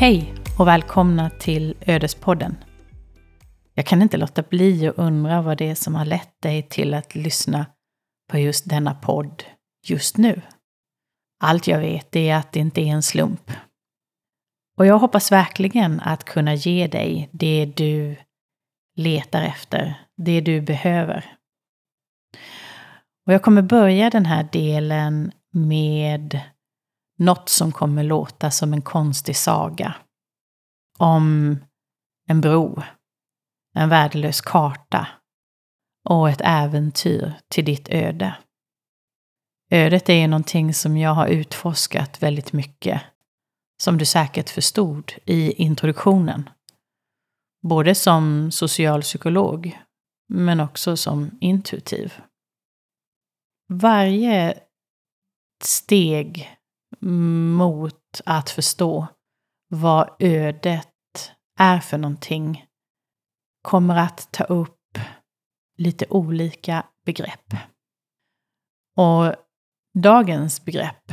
Hej och välkomna till Ödespodden. Jag kan inte låta bli att undra vad det är som har lett dig till att lyssna på just denna podd just nu. Allt jag vet är att det inte är en slump. Och jag hoppas verkligen att kunna ge dig det du letar efter, det du behöver. Och jag kommer börja den här delen med något som kommer låta som en konstig saga. Om en bro, en värdelös karta och ett äventyr till ditt öde. Ödet är någonting som jag har utforskat väldigt mycket, som du säkert förstod i introduktionen. Både som socialpsykolog, men också som intuitiv. Varje steg mot att förstå vad ödet är för någonting kommer att ta upp lite olika begrepp. Och dagens begrepp,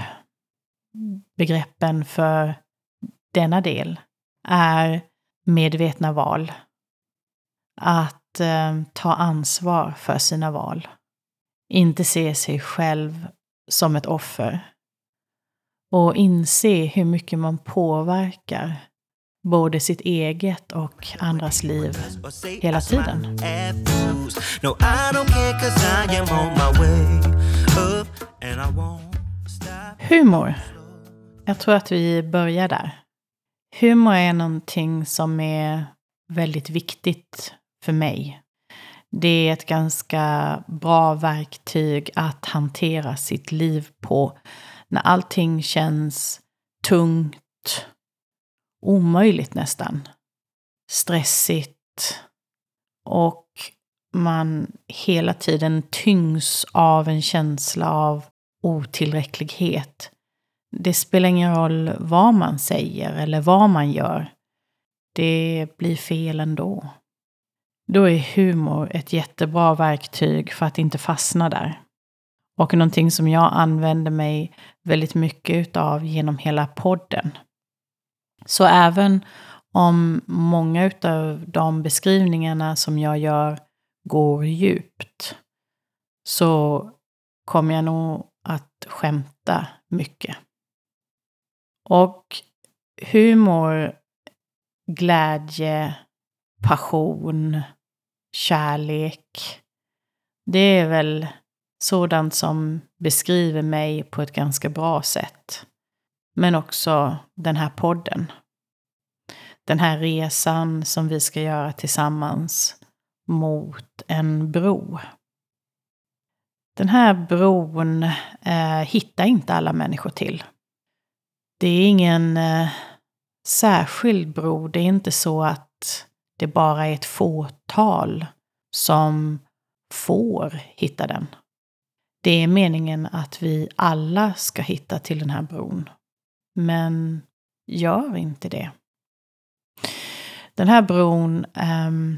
begreppen för denna del, är medvetna val. Att eh, ta ansvar för sina val. Inte se sig själv som ett offer. Och inse hur mycket man påverkar både sitt eget och andras liv hela tiden. Humor. Jag tror att vi börjar där. Humor är någonting som är väldigt viktigt för mig. Det är ett ganska bra verktyg att hantera sitt liv på när allting känns tungt, omöjligt nästan, stressigt och man hela tiden tyngs av en känsla av otillräcklighet. Det spelar ingen roll vad man säger eller vad man gör. Det blir fel ändå. Då är humor ett jättebra verktyg för att inte fastna där. Och någonting som jag använder mig väldigt mycket av genom hela podden. Så även om många av de beskrivningarna som jag gör går djupt så kommer jag nog att skämta mycket. Och humor, glädje, passion, kärlek. Det är väl sådant som beskriver mig på ett ganska bra sätt. Men också den här podden. Den här resan som vi ska göra tillsammans mot en bro. Den här bron eh, hittar inte alla människor till. Det är ingen eh, särskild bro. Det är inte så att det bara är ett fåtal som får hitta den. Det är meningen att vi alla ska hitta till den här bron. Men gör inte det. Den här bron um,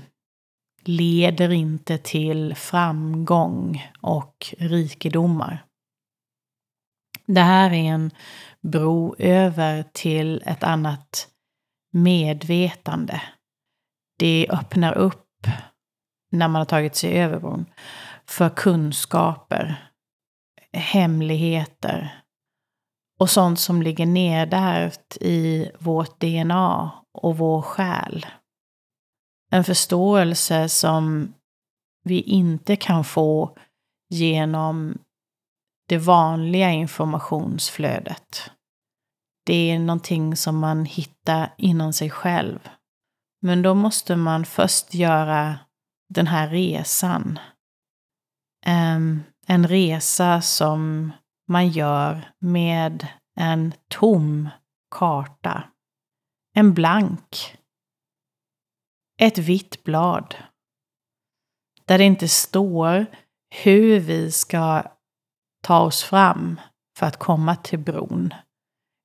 leder inte till framgång och rikedomar. Det här är en bro över till ett annat medvetande. Det öppnar upp, när man har tagit sig över bron, för kunskaper, hemligheter och sånt som ligger nedärvt i vårt DNA och vår själ. En förståelse som vi inte kan få genom det vanliga informationsflödet. Det är någonting som man hittar inom sig själv. Men då måste man först göra den här resan. Um, en resa som man gör med en tom karta. En blank. Ett vitt blad. Där det inte står hur vi ska ta oss fram för att komma till bron.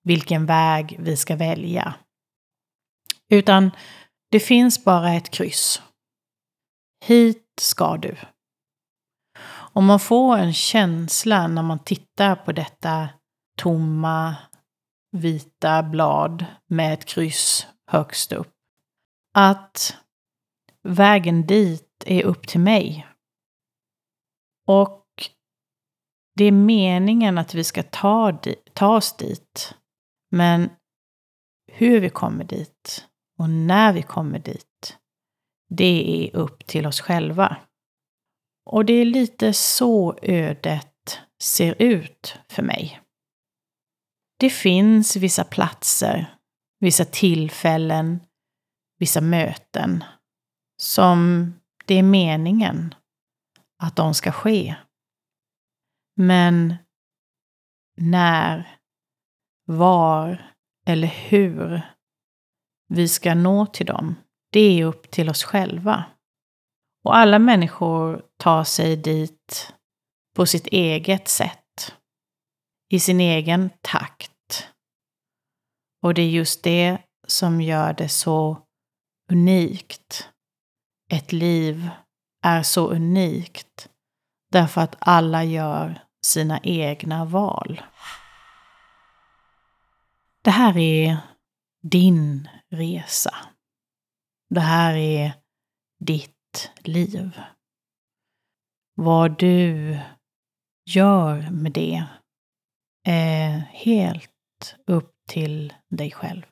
Vilken väg vi ska välja. Utan det finns bara ett kryss. Hit ska du. Om man får en känsla när man tittar på detta tomma vita blad med ett kryss högst upp. Att vägen dit är upp till mig. Och det är meningen att vi ska ta, di ta oss dit. Men hur vi kommer dit och när vi kommer dit, det är upp till oss själva. Och det är lite så ödet ser ut för mig. Det finns vissa platser, vissa tillfällen, vissa möten som det är meningen att de ska ske. Men när, var eller hur vi ska nå till dem, det är upp till oss själva. Och alla människor tar sig dit på sitt eget sätt. I sin egen takt. Och det är just det som gör det så unikt. Ett liv är så unikt därför att alla gör sina egna val. Det här är din resa. Det här är ditt liv. Vad du gör med det är helt upp till dig själv.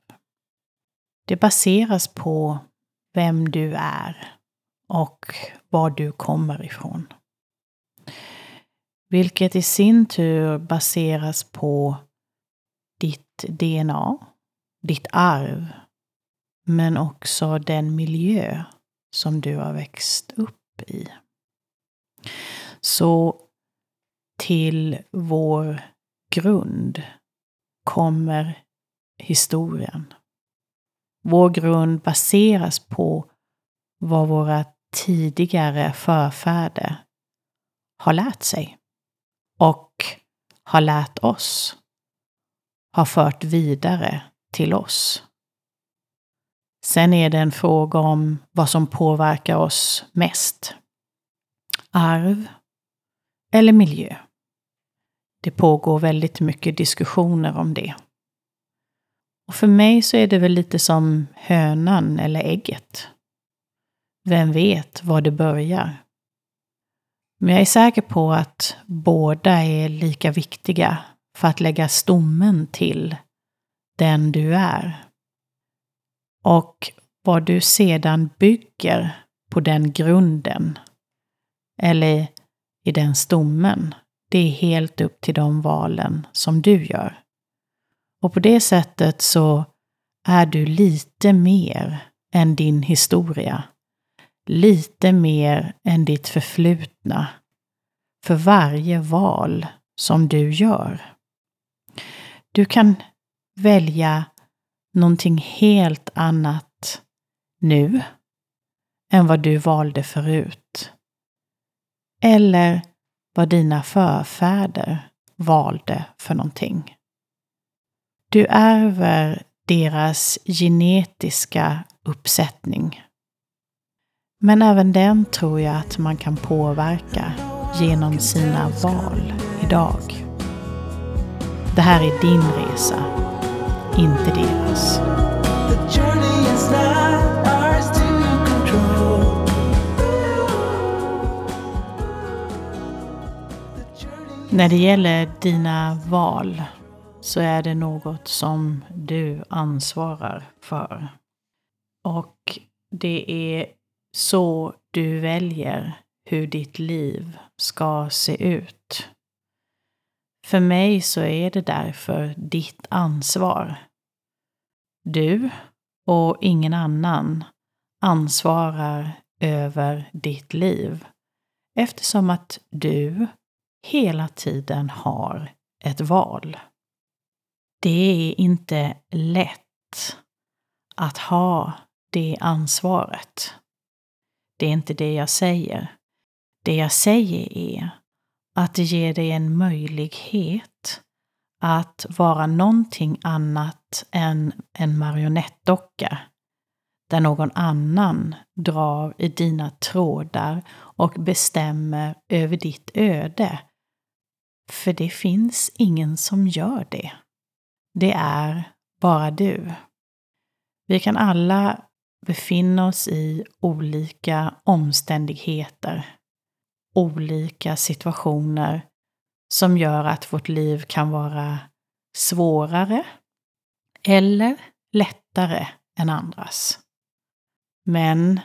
Det baseras på vem du är och var du kommer ifrån. Vilket i sin tur baseras på ditt DNA, ditt arv, men också den miljö som du har växt upp i. Så till vår grund kommer historien. Vår grund baseras på vad våra tidigare förfäder har lärt sig och har lärt oss, har fört vidare till oss. Sen är det en fråga om vad som påverkar oss mest. Arv eller miljö. Det pågår väldigt mycket diskussioner om det. Och för mig så är det väl lite som hönan eller ägget. Vem vet var det börjar? Men jag är säker på att båda är lika viktiga för att lägga stommen till den du är. Och vad du sedan bygger på den grunden, eller i den stommen, det är helt upp till de valen som du gör. Och på det sättet så är du lite mer än din historia. Lite mer än ditt förflutna. För varje val som du gör. Du kan välja någonting helt annat nu än vad du valde förut. Eller vad dina förfäder valde för någonting. Du ärver deras genetiska uppsättning. Men även den tror jag att man kan påverka genom sina val idag. Det här är din resa, inte deras. När det gäller dina val så är det något som du ansvarar för. Och det är så du väljer hur ditt liv ska se ut. För mig så är det därför ditt ansvar. Du och ingen annan ansvarar över ditt liv eftersom att du hela tiden har ett val. Det är inte lätt att ha det ansvaret. Det är inte det jag säger. Det jag säger är att det ger dig en möjlighet att vara någonting annat än en marionettdocka där någon annan drar i dina trådar och bestämmer över ditt öde. För det finns ingen som gör det. det är bara du. Vi kan alla befinna oss i olika omständigheter, olika situationer som gör att vårt liv kan vara svårare eller lättare än andras. Men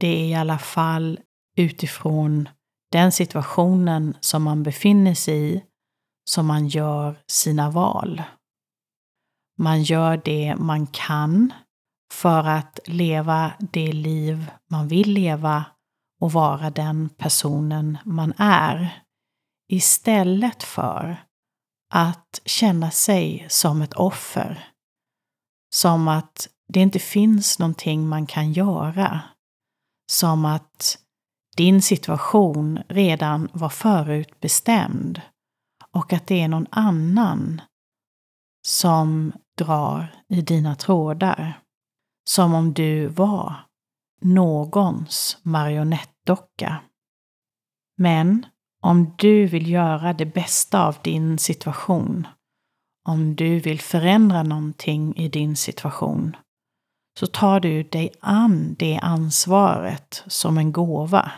det är i alla fall utifrån den situationen som man befinner sig i som man gör sina val. Man gör det man kan för att leva det liv man vill leva och vara den personen man är. Istället för att känna sig som ett offer. Som att det inte finns någonting man kan göra. Som att din situation redan var förutbestämd och att det är någon annan som drar i dina trådar. Som om du var någons marionettdocka. Men om du vill göra det bästa av din situation, om du vill förändra någonting i din situation, så tar du dig an det ansvaret som en gåva.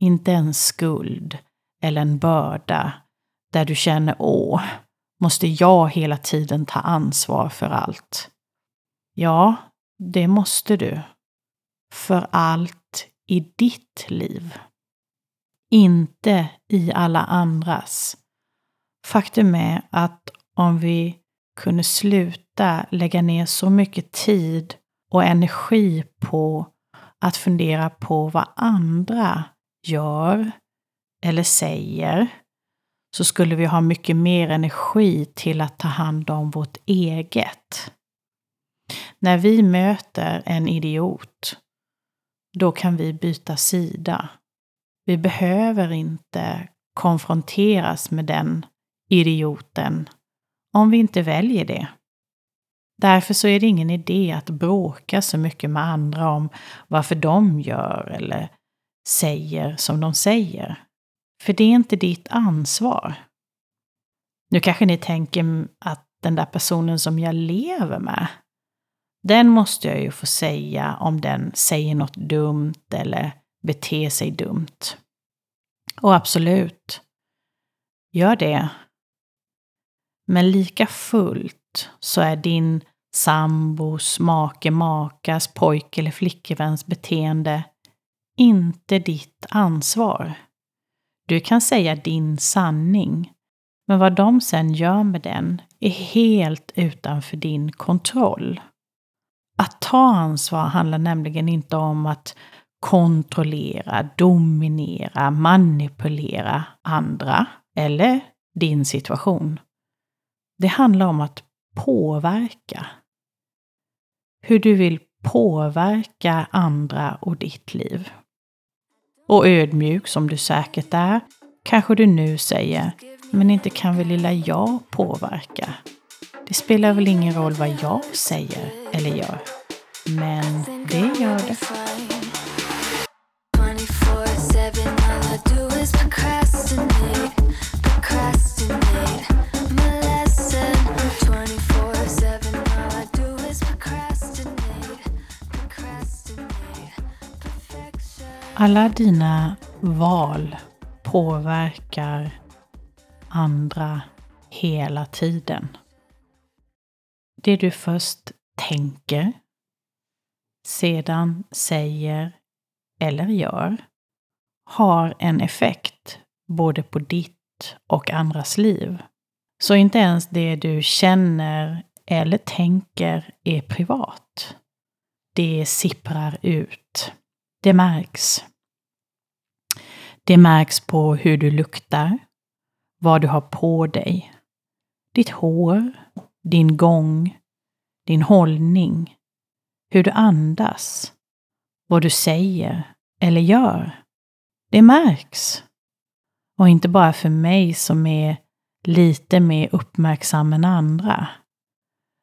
Inte en skuld eller en börda där du känner åh, måste jag hela tiden ta ansvar för allt? Ja, det måste du. För allt i ditt liv. Inte i alla andras. Faktum är att om vi kunde sluta lägga ner så mycket tid och energi på att fundera på vad andra gör eller säger så skulle vi ha mycket mer energi till att ta hand om vårt eget. När vi möter en idiot, då kan vi byta sida. Vi behöver inte konfronteras med den idioten om vi inte väljer det. Därför så är det ingen idé att bråka så mycket med andra om varför de gör eller säger som de säger. För det är inte ditt ansvar. Nu kanske ni tänker att den där personen som jag lever med, den måste jag ju få säga om den säger något dumt eller beter sig dumt. Och absolut, gör det. Men lika fullt så är din sambos, make, makas, pojk eller flickväns beteende inte ditt ansvar. Du kan säga din sanning, men vad de sen gör med den är helt utanför din kontroll. Att ta ansvar handlar nämligen inte om att kontrollera, dominera, manipulera andra eller din situation. Det handlar om att påverka. Hur du vill påverka andra och ditt liv. Och ödmjuk som du säkert är, kanske du nu säger, men inte kan väl lilla jag påverka? Det spelar väl ingen roll vad jag säger eller gör. Men det gör det. Alla dina val påverkar andra hela tiden. Det du först tänker, sedan säger eller gör har en effekt både på ditt och andras liv. Så inte ens det du känner eller tänker är privat. Det sipprar ut. Det märks. Det märks på hur du luktar, vad du har på dig, ditt hår, din gång, din hållning, hur du andas, vad du säger eller gör. Det märks. Och inte bara för mig som är lite mer uppmärksam än andra.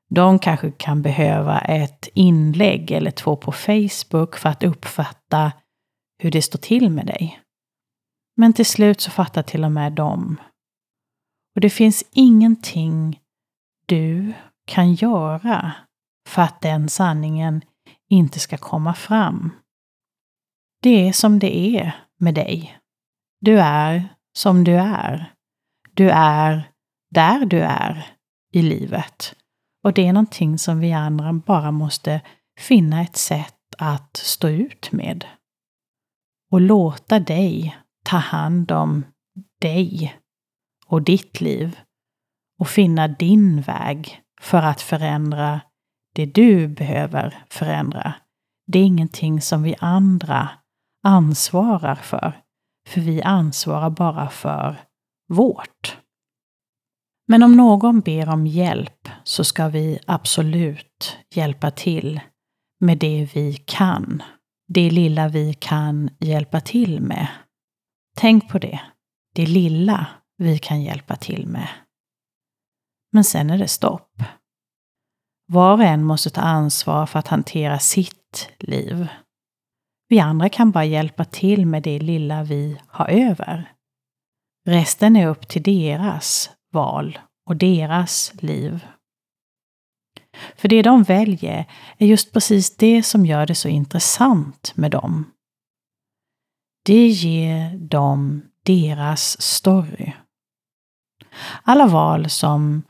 De kanske kan behöva ett inlägg eller två på Facebook för att uppfatta hur det står till med dig. Men till slut så fattar till och med de. Och det finns ingenting du kan göra för att den sanningen inte ska komma fram. Det är som det är med dig. Du är som du är. Du är där du är i livet. Och det är någonting som vi andra bara måste finna ett sätt att stå ut med. Och låta dig ta hand om dig och ditt liv och finna din väg för att förändra det du behöver förändra. Det är ingenting som vi andra ansvarar för, för vi ansvarar bara för vårt. Men om någon ber om hjälp så ska vi absolut hjälpa till med det vi kan. Det lilla vi kan hjälpa till med. Tänk på det. Det lilla vi kan hjälpa till med. Men sen är det stopp. Var och en måste ta ansvar för att hantera sitt liv. Vi andra kan bara hjälpa till med det lilla vi har över. Resten är upp till deras val och deras liv. För det de väljer är just precis det som gör det så intressant med dem. Det ger dem deras story. Alla val som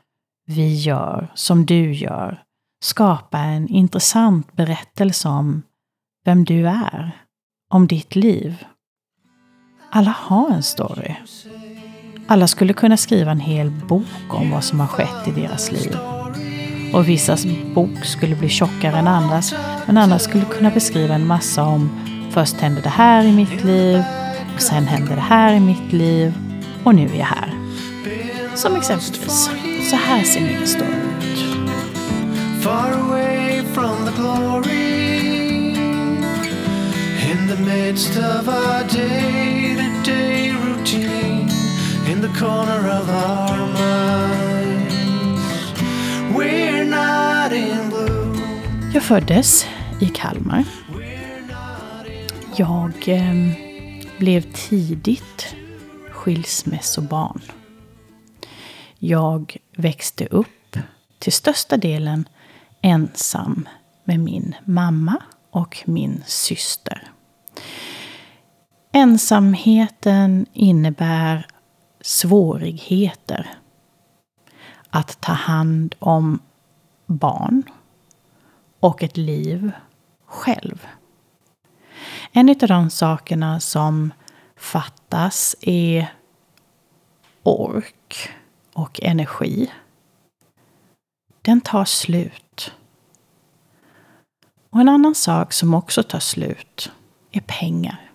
vi gör, som du gör, Skapa en intressant berättelse om vem du är, om ditt liv. Alla har en story. Alla skulle kunna skriva en hel bok om vad som har skett i deras liv. Och vissas bok skulle bli tjockare än andras, men andra skulle kunna beskriva en massa om först hände det här i mitt liv, och sen hände det här i mitt liv, och nu är jag här. Som exempelvis, så här ser min story ut. Far away from the glory In the midst of our day-to-day routine In the corner of our minds We're not in blue Jag föddes i Kalmar. Jag eh, blev tidigt skilsmässobarn. Jag växte upp till största delen ensam med min mamma och min syster. Ensamheten innebär svårigheter att ta hand om barn och ett liv själv. En av de sakerna som fattas är ork och energi. Den tar slut. Och en annan sak som också tar slut är pengar.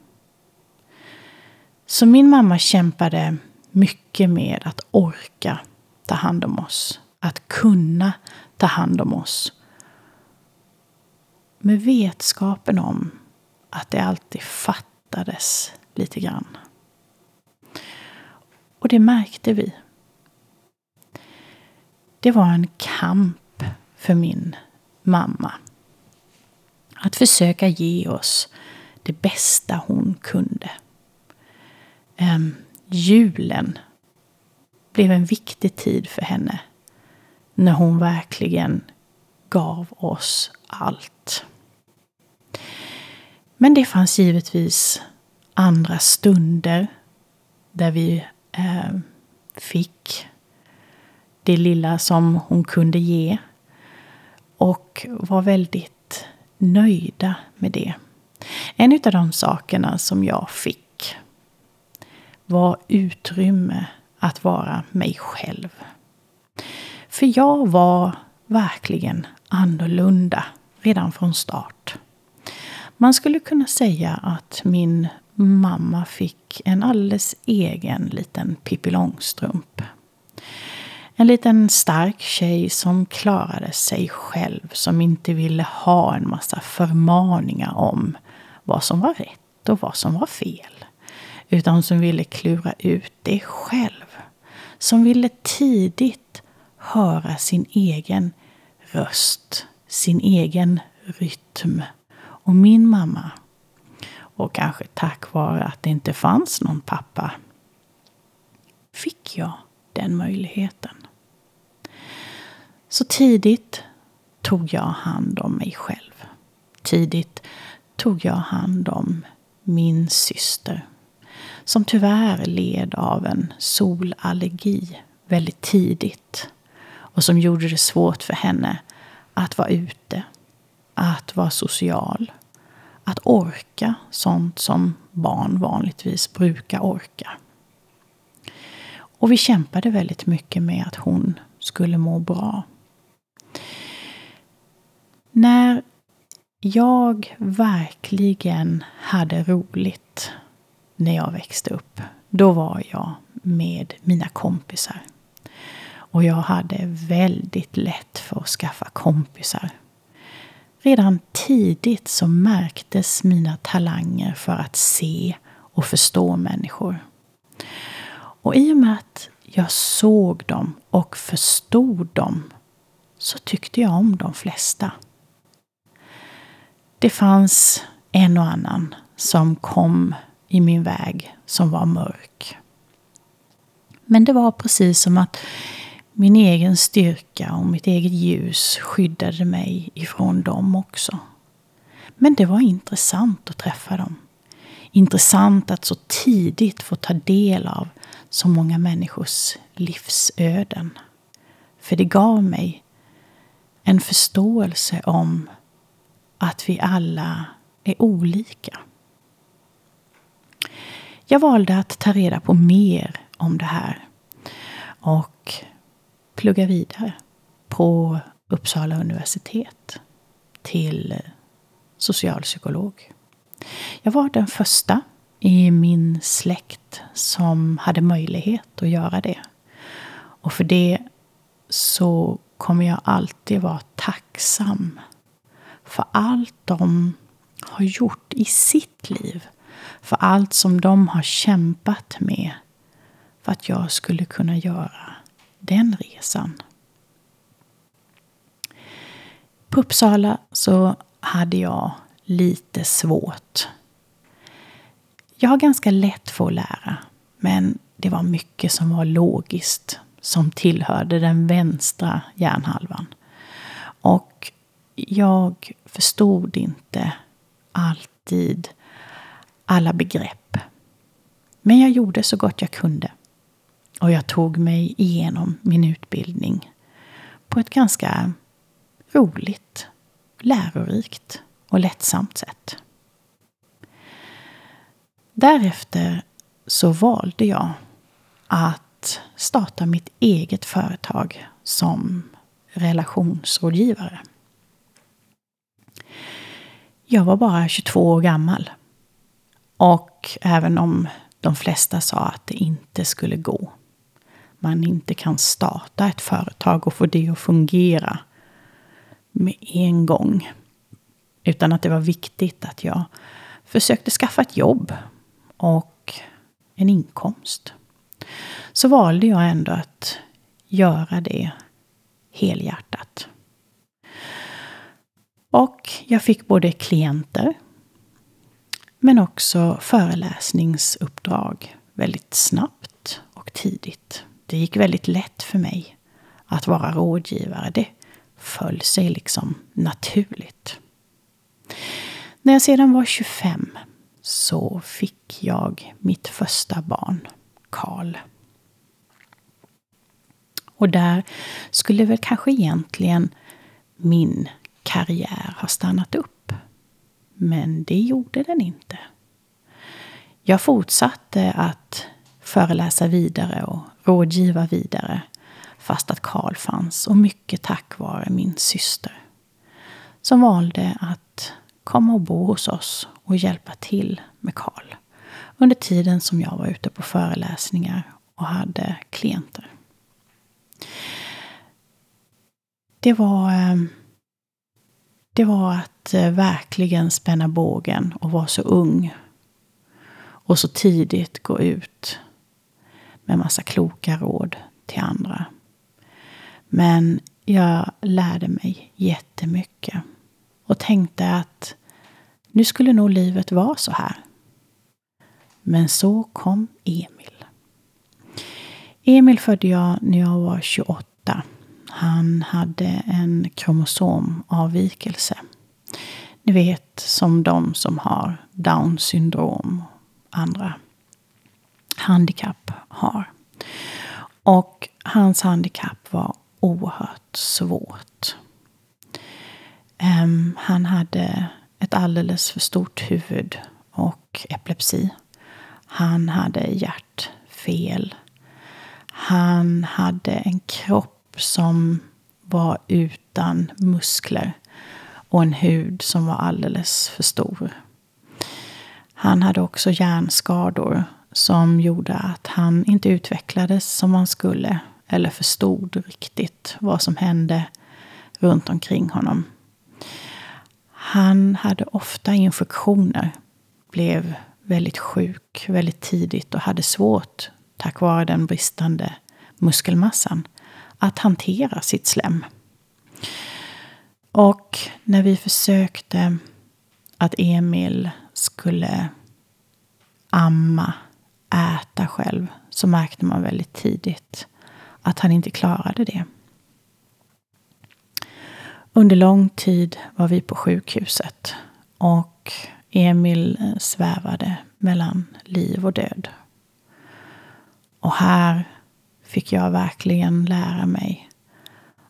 Så min mamma kämpade mycket med att orka ta hand om oss. Att kunna ta hand om oss. Med vetskapen om att det alltid fattades lite grann. Och det märkte vi. Det var en kamp för min mamma. Att försöka ge oss det bästa hon kunde. Um, julen blev en viktig tid för henne. När hon verkligen gav oss allt. Men det fanns givetvis andra stunder där vi eh, fick det lilla som hon kunde ge. Och var väldigt nöjda med det. En av de sakerna som jag fick var utrymme att vara mig själv. För jag var verkligen annorlunda redan från start. Man skulle kunna säga att min mamma fick en alldeles egen liten Pippi Långstrump. En liten stark tjej som klarade sig själv, som inte ville ha en massa förmaningar om vad som var rätt och vad som var fel. Utan som ville klura ut det själv. Som ville tidigt höra sin egen röst, sin egen rytm. Och min mamma, och kanske tack vare att det inte fanns någon pappa, fick jag den möjligheten. Så tidigt tog jag hand om mig själv. Tidigt tog jag hand om min syster som tyvärr led av en solallergi väldigt tidigt och som gjorde det svårt för henne att vara ute, att vara social, att orka sånt som barn vanligtvis brukar orka. Och vi kämpade väldigt mycket med att hon skulle må bra. När jag verkligen hade roligt när jag växte upp, då var jag med mina kompisar. Och jag hade väldigt lätt för att skaffa kompisar. Redan tidigt så märktes mina talanger för att se och förstå människor. Och i och med att jag såg dem och förstod dem så tyckte jag om de flesta. Det fanns en och annan som kom i min väg som var mörk. Men det var precis som att min egen styrka och mitt eget ljus skyddade mig ifrån dem också. Men det var intressant att träffa dem. Intressant att så tidigt få ta del av så många människors livsöden. För det gav mig en förståelse om att vi alla är olika. Jag valde att ta reda på mer om det här och plugga vidare på Uppsala universitet till socialpsykolog. Jag var den första i min släkt som hade möjlighet att göra det. Och för det så kommer jag alltid vara tacksam för allt de har gjort i sitt liv. För allt som de har kämpat med för att jag skulle kunna göra den resan. På Uppsala så hade jag lite svårt. Jag har ganska lätt för att lära, men det var mycket som var logiskt som tillhörde den vänstra hjärnhalvan. Och jag förstod inte alltid alla begrepp. Men jag gjorde så gott jag kunde. Och jag tog mig igenom min utbildning på ett ganska roligt, lärorikt och lättsamt sätt. Därefter så valde jag att starta mitt eget företag som relationsrådgivare. Jag var bara 22 år gammal. Och även om de flesta sa att det inte skulle gå. Man inte kan starta ett företag och få det att fungera med en gång. Utan att det var viktigt att jag försökte skaffa ett jobb och en inkomst. Så valde jag ändå att göra det helhjärtat. Och jag fick både klienter men också föreläsningsuppdrag väldigt snabbt och tidigt. Det gick väldigt lätt för mig att vara rådgivare. Det föll sig liksom naturligt. När jag sedan var 25 så fick jag mitt första barn, Karl. Och där skulle väl kanske egentligen min karriär ha stannat upp. Men det gjorde den inte. Jag fortsatte att föreläsa vidare och rådgiva vidare fast att Karl fanns och mycket tack vare min syster som valde att komma och bo hos oss och hjälpa till med Karl under tiden som jag var ute på föreläsningar och hade klienter. Det var eh, det var att eh, verkligen spänna bågen och vara så ung. Och så tidigt gå ut med massa kloka råd till andra. Men jag lärde mig jättemycket. Och tänkte att nu skulle nog livet vara så här. Men så kom Emil. Emil födde jag när jag var 28. Han hade en kromosomavvikelse. Ni vet, som de som har down syndrom och andra handikapp har. Och hans handikapp var oerhört svårt. Um, han hade ett alldeles för stort huvud och epilepsi. Han hade hjärtfel. Han hade en kropp som var utan muskler och en hud som var alldeles för stor. Han hade också hjärnskador som gjorde att han inte utvecklades som han skulle eller förstod riktigt vad som hände runt omkring honom. Han hade ofta infektioner, blev väldigt sjuk väldigt tidigt och hade svårt, tack vare den bristande muskelmassan, att hantera sitt slem. Och när vi försökte att Emil skulle amma, äta själv, så märkte man väldigt tidigt att han inte klarade det. Under lång tid var vi på sjukhuset och Emil eh, svävade mellan liv och död. Och här fick jag verkligen lära mig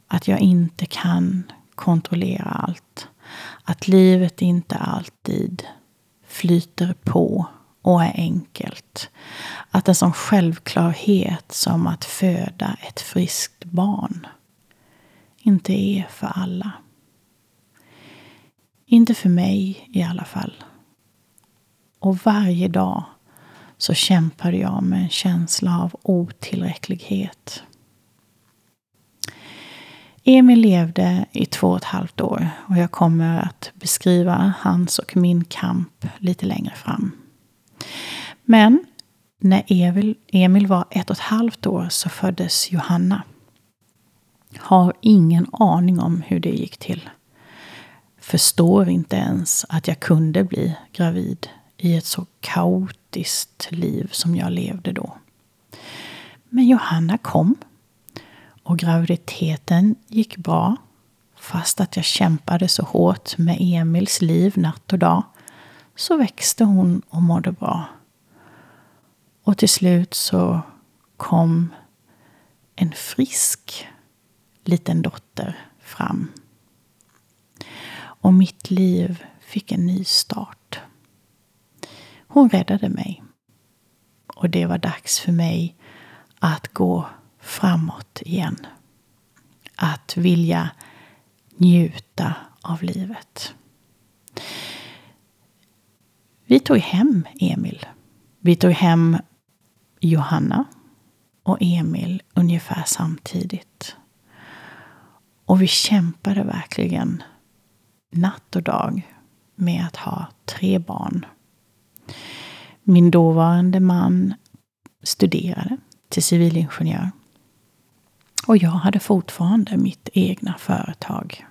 att jag inte kan kontrollera allt. Att livet inte alltid flyter på och är enkelt. Att en sån självklarhet som att föda ett friskt barn inte är för alla. Inte för mig i alla fall. Och varje dag så kämpade jag med en känsla av otillräcklighet. Emil levde i två och ett halvt år och jag kommer att beskriva hans och min kamp lite längre fram. Men när Emil var ett och ett halvt år så föddes Johanna. Har ingen aning om hur det gick till. Förstår inte ens att jag kunde bli gravid i ett så kaotiskt liv som jag levde då. Men Johanna kom och graviditeten gick bra fast att jag kämpade så hårt med Emils liv natt och dag så växte hon och mådde bra. Och till slut så kom en frisk liten dotter fram. Och mitt liv fick en ny start. Hon räddade mig. Och det var dags för mig att gå framåt igen. Att vilja njuta av livet. Vi tog hem Emil. Vi tog hem Johanna och Emil ungefär samtidigt. Och vi kämpade verkligen natt och dag med att ha tre barn. Min dåvarande man studerade till civilingenjör. Och jag hade fortfarande mitt egna företag.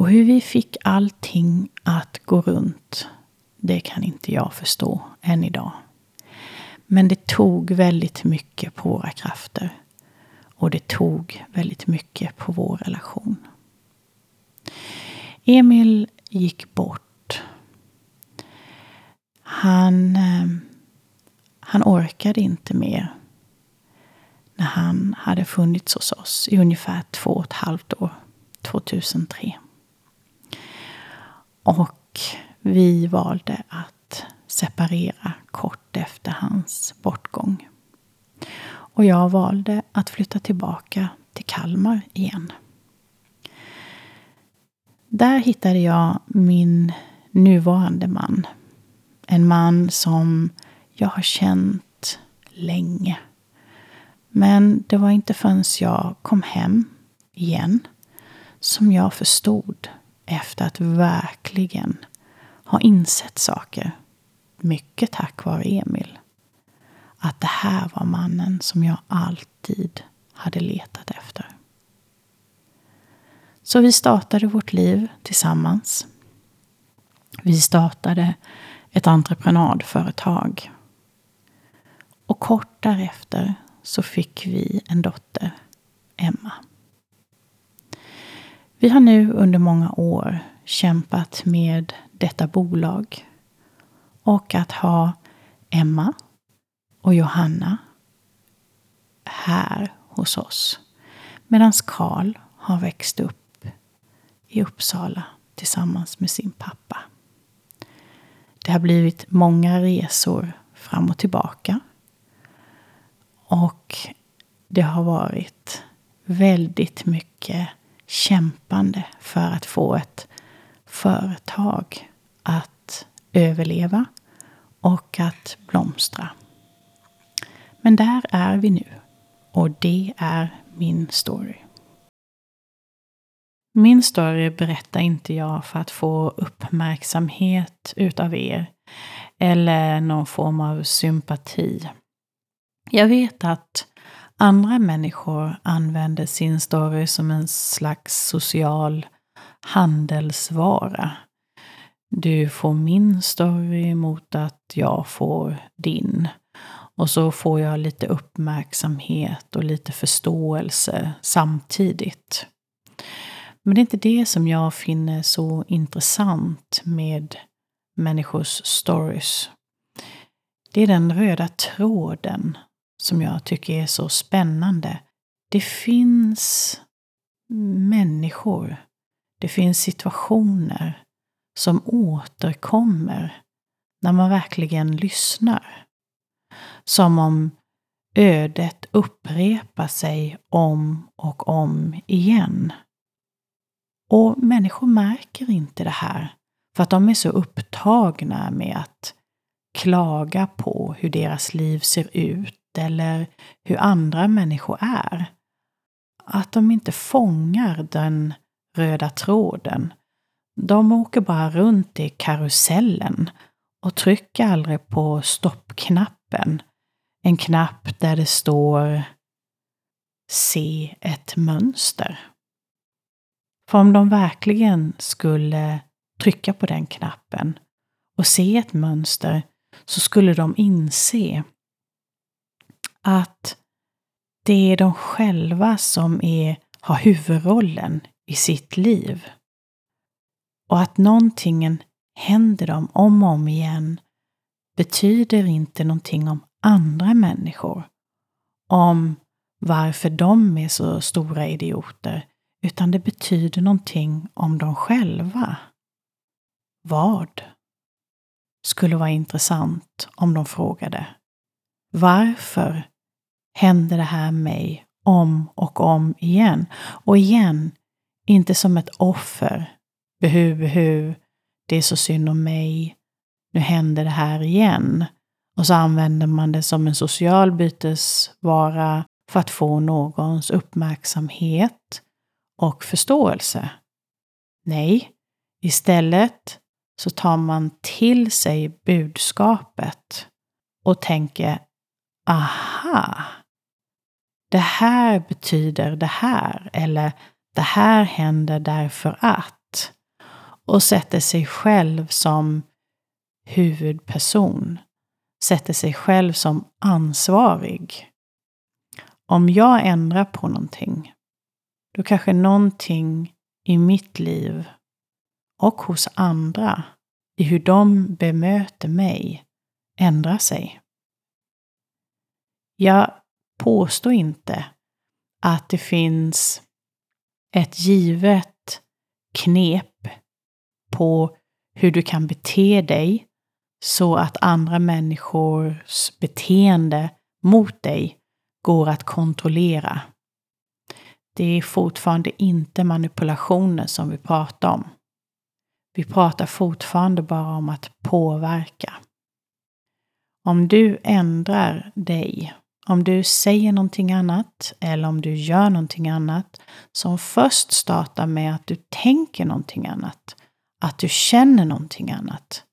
Och hur vi fick allting att gå runt, det kan inte jag förstå än idag. Men det tog väldigt mycket på våra krafter. Och det tog väldigt mycket på vår relation. Emil gick bort. Han, eh, han orkade inte mer när han hade funnits hos oss i ungefär två och ett halvt år, 2003. Och vi valde att separera kort efter hans bortgång. Och jag valde att flytta tillbaka till Kalmar igen. Där hittade jag min nuvarande man. En man som jag har känt länge. Men det var inte förrän jag kom hem igen som jag förstod efter att verkligen ha insett saker. Mycket tack vare Emil. Att det här var mannen som jag alltid hade letat efter. Så vi startade vårt liv tillsammans. Vi startade ett entreprenadföretag. Och kort därefter så fick vi en dotter, Emma. Vi har nu under många år kämpat med detta bolag och att ha Emma och Johanna här hos oss. Medan Karl har växt upp i Uppsala tillsammans med sin pappa. Det har blivit många resor fram och tillbaka. Och det har varit väldigt mycket kämpande för att få ett företag att överleva och att blomstra. Men där är vi nu. Och det är min story. Min story berättar inte jag för att få uppmärksamhet utav er. Eller någon form av sympati. Jag vet att andra människor använder sin story som en slags social handelsvara. Du får min story mot att jag får din. Och så får jag lite uppmärksamhet och lite förståelse samtidigt. Men det är inte det som jag finner så intressant med människors stories. Det är den röda tråden som jag tycker är så spännande. Det finns människor, det finns situationer som återkommer när man verkligen lyssnar. Som om ödet upprepar sig om och om igen. Och människor märker inte det här för att de är så upptagna med att klaga på hur deras liv ser ut eller hur andra människor är. Att de inte fångar den röda tråden. De åker bara runt i karusellen och trycker aldrig på stoppknappen. En knapp där det står Se ett mönster. För om de verkligen skulle trycka på den knappen och se ett mönster så skulle de inse att det är de själva som är, har huvudrollen i sitt liv. Och att någonting händer dem om och om igen betyder inte någonting om andra människor. Om varför de är så stora idioter. Utan det betyder någonting om dem själva. Vad? Skulle vara intressant om de frågade. Varför händer det här mig om och om igen? Och igen, inte som ett offer. Behu, behu, det är så synd om mig. Nu händer det här igen. Och så använder man det som en social bytesvara för att få någons uppmärksamhet och förståelse. Nej, istället så tar man till sig budskapet och tänker aha, det här betyder det här eller det här händer därför att och sätter sig själv som huvudperson, sätter sig själv som ansvarig. Om jag ändrar på någonting, då kanske någonting i mitt liv och hos andra, i hur de bemöter mig, ändrar sig. Jag påstår inte att det finns ett givet knep på hur du kan bete dig så att andra människors beteende mot dig går att kontrollera. Det är fortfarande inte manipulationer som vi pratar om. Vi pratar fortfarande bara om att påverka. Om du ändrar dig, om du säger någonting annat eller om du gör någonting annat som först startar med att du tänker någonting annat, att du känner någonting annat,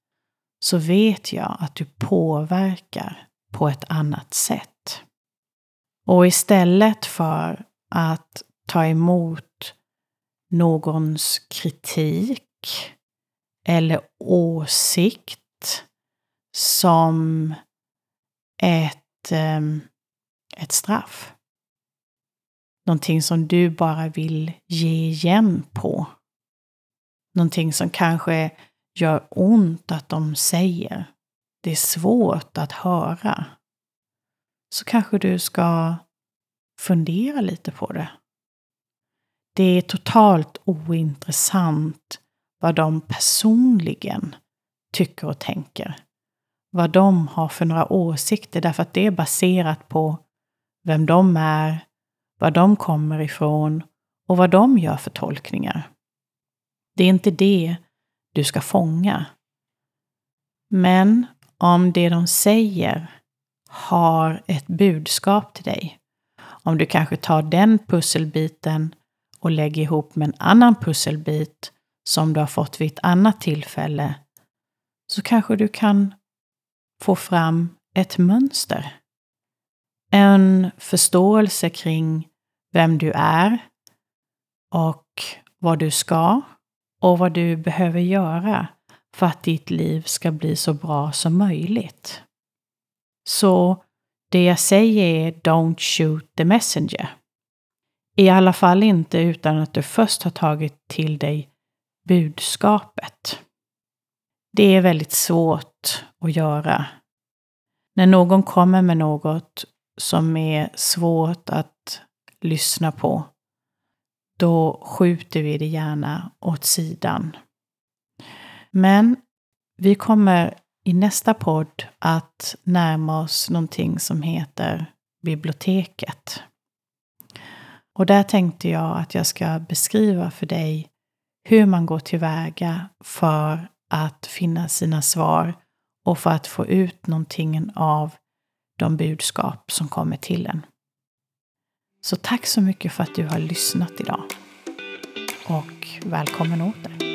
så vet jag att du påverkar på ett annat sätt. Och istället för att ta emot någons kritik eller åsikt som ett, eh, ett straff. Någonting som du bara vill ge igen på. Någonting som kanske gör ont att de säger. Det är svårt att höra. Så kanske du ska fundera lite på det. Det är totalt ointressant vad de personligen tycker och tänker. Vad de har för några åsikter därför att det är baserat på vem de är, var de kommer ifrån och vad de gör för tolkningar. Det är inte det du ska fånga. Men om det de säger har ett budskap till dig, om du kanske tar den pusselbiten och lägger ihop med en annan pusselbit som du har fått vid ett annat tillfälle, så kanske du kan få fram ett mönster. En förståelse kring vem du är och vad du ska och vad du behöver göra för att ditt liv ska bli så bra som möjligt. Så det jag säger är Don't shoot the messenger. I alla fall inte utan att du först har tagit till dig budskapet. Det är väldigt svårt att göra. När någon kommer med något som är svårt att lyssna på, då skjuter vi det gärna åt sidan. Men vi kommer i nästa podd att närma oss någonting som heter biblioteket. Och där tänkte jag att jag ska beskriva för dig hur man går tillväga för att finna sina svar och för att få ut någonting av de budskap som kommer till en. Så tack så mycket för att du har lyssnat idag. Och välkommen åter.